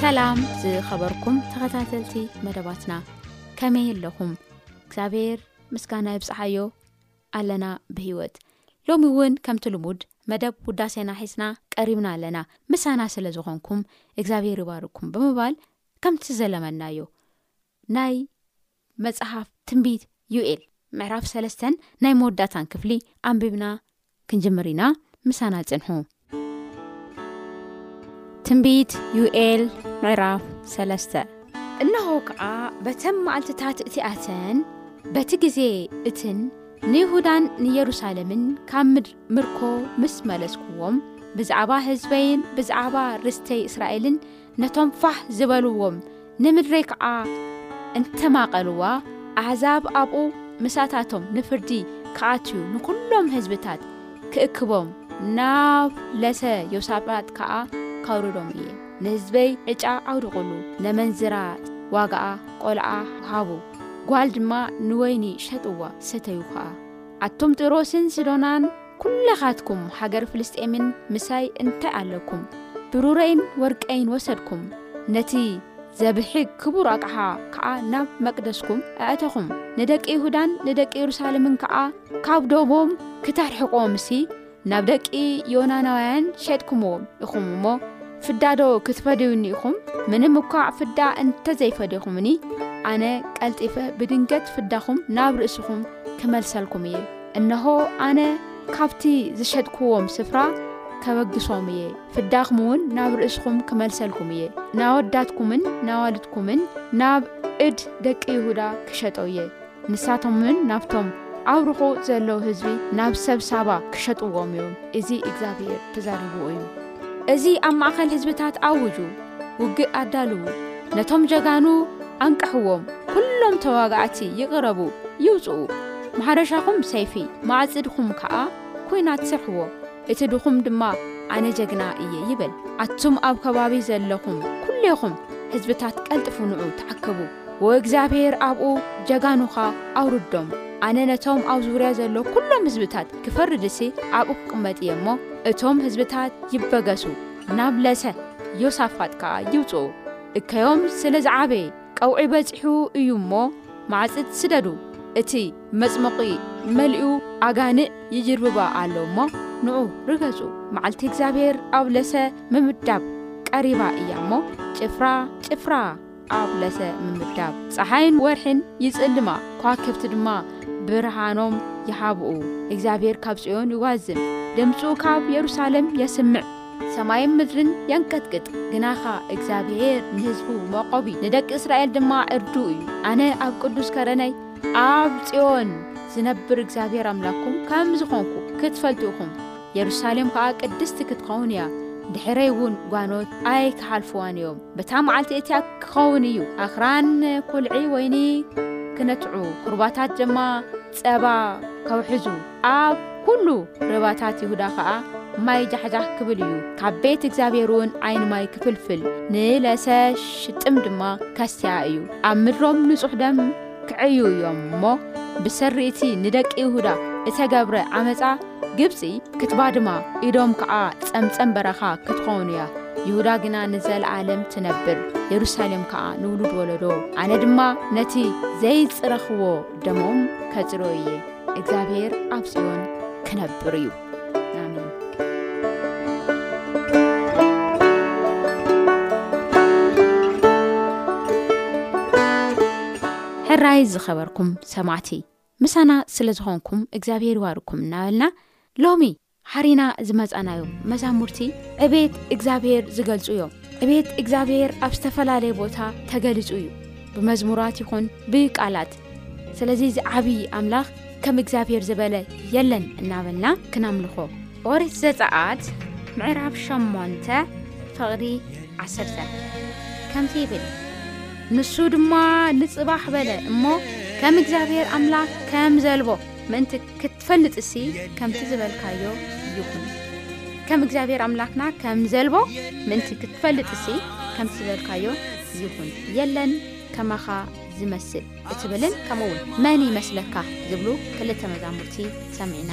ሰላም ዝኸበርኩም ተኸታተልቲ መደባትና ከመይ ኣለኹም እግዚኣብሔር ምስጋና ይብፅሓዮ ኣለና ብህይወት ሎሚ እውን ከምቲ ልሙድ መደብ ውዳሴና ሒዝና ቀሪብና ኣለና ምሳና ስለ ዝኾንኩም እግዚኣብሔር ይባርኩም ብምባል ከምቲ ዘለመና ዩ ናይ መጽሓፍ ትንቢት ዩኤል ምዕራፍ ሰለስተን ናይ መወዳእታን ክፍሊ ኣንቢብና ክንጅምር ኢና ምሳና ጽንሑ ትንቢት ዩኤል ምዕራፍ ሰለስተ እነሆ ከዓ በተም መዓልትታት እቲኣተን በቲ ግዜ እትን ንይሁዳን ንየሩሳሌምን ካብ ምድሪ ምርኮ ምስ መለስክዎም ብዛዕባ ህዝበይን ብዛዕባ ርስተይ እስራኤልን ነቶም ፋሕ ዝበልዎም ንምድሪ ከኣ እንተማቐልዋ፣ ኣሕዛብ ኣብኡ ምሳታቶም ንፍርዲ ክኣትዩ ንዅሎም ህዝብታት ክእክቦም፣ ናብ ለሰ ዮሳፍጥ ከኣ ከውርዶም እየ። ንህዝበይ ዕጫ ኣውድቑሉ፣ ነመንዝራ ዋጋኣ ቈልዓ ሃቡ፣ ጓል ድማ ንወይኒ ሸጥዋ፣ ሰተዩ ኸኣ። ኣቱም ጢሮስን ሲዶናን፣ ኵላኻትኩም ሃገር ፍልስጥኤምን ምሳይ እንታይ ኣለኩም? ብሩረይን ወርቀይን ወሰድኩም፣ ነቲ ዘብህግ ክቡር ኣቕሓ ከኣ ናብ መቅደስኩም ኣእተኹም። ንደቂ ይሁዳን ንደቂ የሩሳሌምን ከኣ ካብ ዶቦም ክተርሕቁዎምሲ፣ ናብ ደቂ ዮናናውያን ሼጥኩምዎም ኢኹም እሞ፣ ፍዳዶ ክትፈድዩኒ ኢኹም? ምንም እኳ ፍዳ እንተ ዘይፈዴኹምኒ፣ ኣነ ቀልጢፈ ብድንገት ፍዳኹም ናብ ርእስኹም ክመልሰልኩም እየ። እንሆ ኣነ ካብቲ ዝሸጥክዎም ስፍራ ከበግሶም እየ፣ ፍዳኹምውን ናብ ርእስኹም ክመልሰልኩም እየ፣ ናወዳትኩምን ናዋልድኩምን ናብ እድ ደቂ ይሁዳ ክሸጦ እየ፣ ንሳቶምውን ናብቶም ኣብ ርኹቕ ዘለዉ ህዝቢ ናብ ሰብ ሳባ ክሸጥዎም እዮም፣ እዚ እግዚኣብሄር ተዛሪብዎ እዩ። እዚ ኣብ ማእከል ህዝብታት ኣውጁ። ውግእ ኣዳልዉ ነቶም ጀጋኑ ኣንቅሕዎም ኩሎም ተዋጋእቲ ይቕረቡ ይውጽኡ ማሕረሻኹም ሰይፊ ማዕጽድኹም ከኣ ኩናት ስርሕዎ እቲ ድኹም ድማ ኣነ ጀግና እየ ይበል ኣቱም ኣብ ከባቢ ዘለኹም ኩሌኹም ህዝብታት ቀልጥፉ ንዑ ተኣከቡ ወእግዚኣብሔር ኣብኡ ጀጋኑኻ ኣውርዶም ኣነ ነቶም ኣብ ዙርያ ዘሎ ኩሎም ህዝብታት ክፈርድሲ ኣብኡ ክቕመጥ እየ እሞ እቶም ህዝብታት ይበገሱ ናብ ለሰ ዮሳፋጥ ከኣ ይውጽኡ፣ እከዮም ስለ ዝዓበየ ቀውዒ በጺሑ እዩ እሞ፣ ማዕጽት ስደዱ፣ እቲ መጽሞቒ መሊኡ ኣጋንእ ይጅርብባ ኣሎ እሞ፣ ንዑ ርገጹ፣ መዓልቲ እግዚኣብሄር ኣብ ለሰ ምምዳብ ቀሪባ እያ እሞ፣ ጭፍራ ጭፍራ! ኣብ ለሰ ምምዳብ ፀሓይን ወርሒን ይፅልማ ኳክብቲ ድማ ብርሃኖም ይሃብኡ እግዚኣብሔር ካብ ፅዮን ይዋዝን ድምፁ ካብ የሩሳሌም የስምዕ ሰማይን ምድርን የንቀጥቅጥ ግናኻ እግዚኣብሔር ንህዝቡ መቆቢ ንደቂ እስራኤል ድማ ዕርዱ እዩ ኣነ ኣብ ቅዱስ ከረነይ ኣብ ፅዮን ዝነብር እግዚኣብሔር ኣምላኩም ከም ዝኾንኩ ክትፈልጡ ኢኹም የሩሳሌም ኸኣ ቅድስቲ ክትኸውን እያ፣ ድሕረይ እውን ጓኖት ኣይክሓልፍዋን እዮም። በታ መዓልቲ እቲኣ ክኸውን እዩ፣ ኣኽራን ኵልዒ ወይኒ ክነትዑ፣ ዅርባታት ድማ ጸባ ከውሕዙ፣ ኣብ ኵሉ ርባታት ይሁዳ ኸኣ ማይ ጃሕጃሕ ክብል እዩ፣ ካብ ቤት እግዚኣብሄር እውን ዓይኒ ማይ ክፍልፍል፣ ንለሰ ሽጥም ድማ ከስትያ እዩ፣ ኣብ ምድሮም ንጹሕ ደም ክዐዩ እዮም እሞ ብሰሪ እቲ ንደቂ ይሁዳ እተገብረ ዓመፃ ግብፂ ክትባድማ ኢዶም ከዓ ፀምፀም በረኻ ክትኾውን እያ ይሁዳ ግና ንዘለዓለም ትነብር የሩሳሌም ከዓ ንውሉድ ወለዶ ኣነ ድማ ነቲ ዘይፅረኽዎ ደሞም ከፅርዮ እየ እግዚኣብሔር ኣብ ፅዮን ክነብር እዩ ሕራይ ዝኸበርኩም ሰማዕቲ ምሳና ስለ ዝኾንኩም እግዚኣብሄር ይዋርኩም እናበልና ሎሚ ሓሪና ዝመፃናዮም መዛሙርቲ ዕቤት እግዚኣብሄር ዝገልፁ እዮም ዕቤት እግዚኣብሔር ኣብ ዝተፈላለየ ቦታ ተገሊጹ እዩ ብመዝሙራት ይኹን ብቃላት ስለዚ እዚ ዓብዪ ኣምላኽ ከም እግዚኣብሔር ዝበለ የለን እናበልና ክነምልኾ ኦሪት ዘፀኣት ምዕራብ ሸሞንተ ፍቕሪ ዓሰርተ ከምቲ ይብል ንሱ ድማ ንፅባሕ በለ እሞ ከም እግዚኣብሔር ኣምላኽ ከም ዘልቦ ምእንቲ ትፈልጥሲ ከምቲ ዝበልካዮ ይኹን። ከም እግዚኣብሔር ኣምላክና ከም ዘልቦ ምእንቲ ክትፈልጥሲ ከምቲ ዝበልካዮ ይኹን። የለን ከማኻ ዝመስል እትብልን ከምኡ እውን መን ይመስለካ ዝብሉ ክልተ መዛሙርቲ ሰሚዕና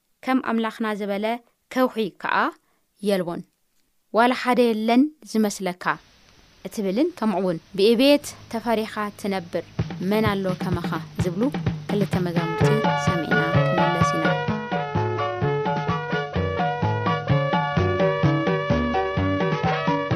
ከም ኣምላኽና ዝበለ ከውሒ ከኣ የልቦን፣ ዋላ ሓደ የለን ዝመስለካ እትብልን ከምኡውን ብእቤት ተፈሪኻ ትነብር መን ኣሎ ከማኻ ዝብሉ ክልተ መዛሙርቲ ሰሚዕና ክንምለስ ኢና።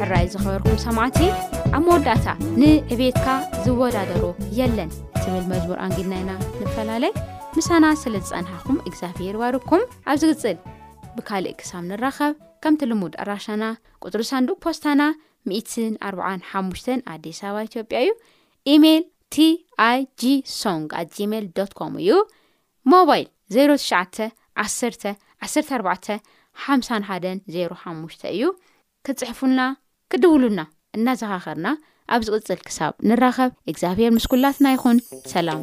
ሕራይ ዝኸበርኩም ሰማዕቲ ኣብ መወዳእታ ንዕቤትካ ዝወዳደሮ የለን ትብል መዝሙር ኣንጊድና ኢና ንፈላለይ ምሳና ስለ ዝጸንሓኹም እግዚኣብሄር ይባርኩም ኣብ ዝግጽል ብካልእ ክሳብ ንራኸብ ከምቲ ልሙድ ኣራሻና ቁፅሪ ሳንዱቅ ፖስታና 145 ኣዲስ ኣበባ ኢትዮጵያ እዩ ኢሜይል ቲኣይጂ ሶንግ ኣጂሜል ዶት ኮም እዩ ሞባይል፣ ዜሮ ትሽዓተ ዓሰርተ ዓሰርተ ኣርባዕተ ሓምሳን ሓደን ዜሮ ሓሙሽተ እዩ። ክትጽሕፉልና ክትድውሉልና እናዘኻኸርና ኣብ ዝቕጽል ክሳብ ንራኸብ እግዚኣብሄር ምስ ኩላትና ይኹን። ሰላም።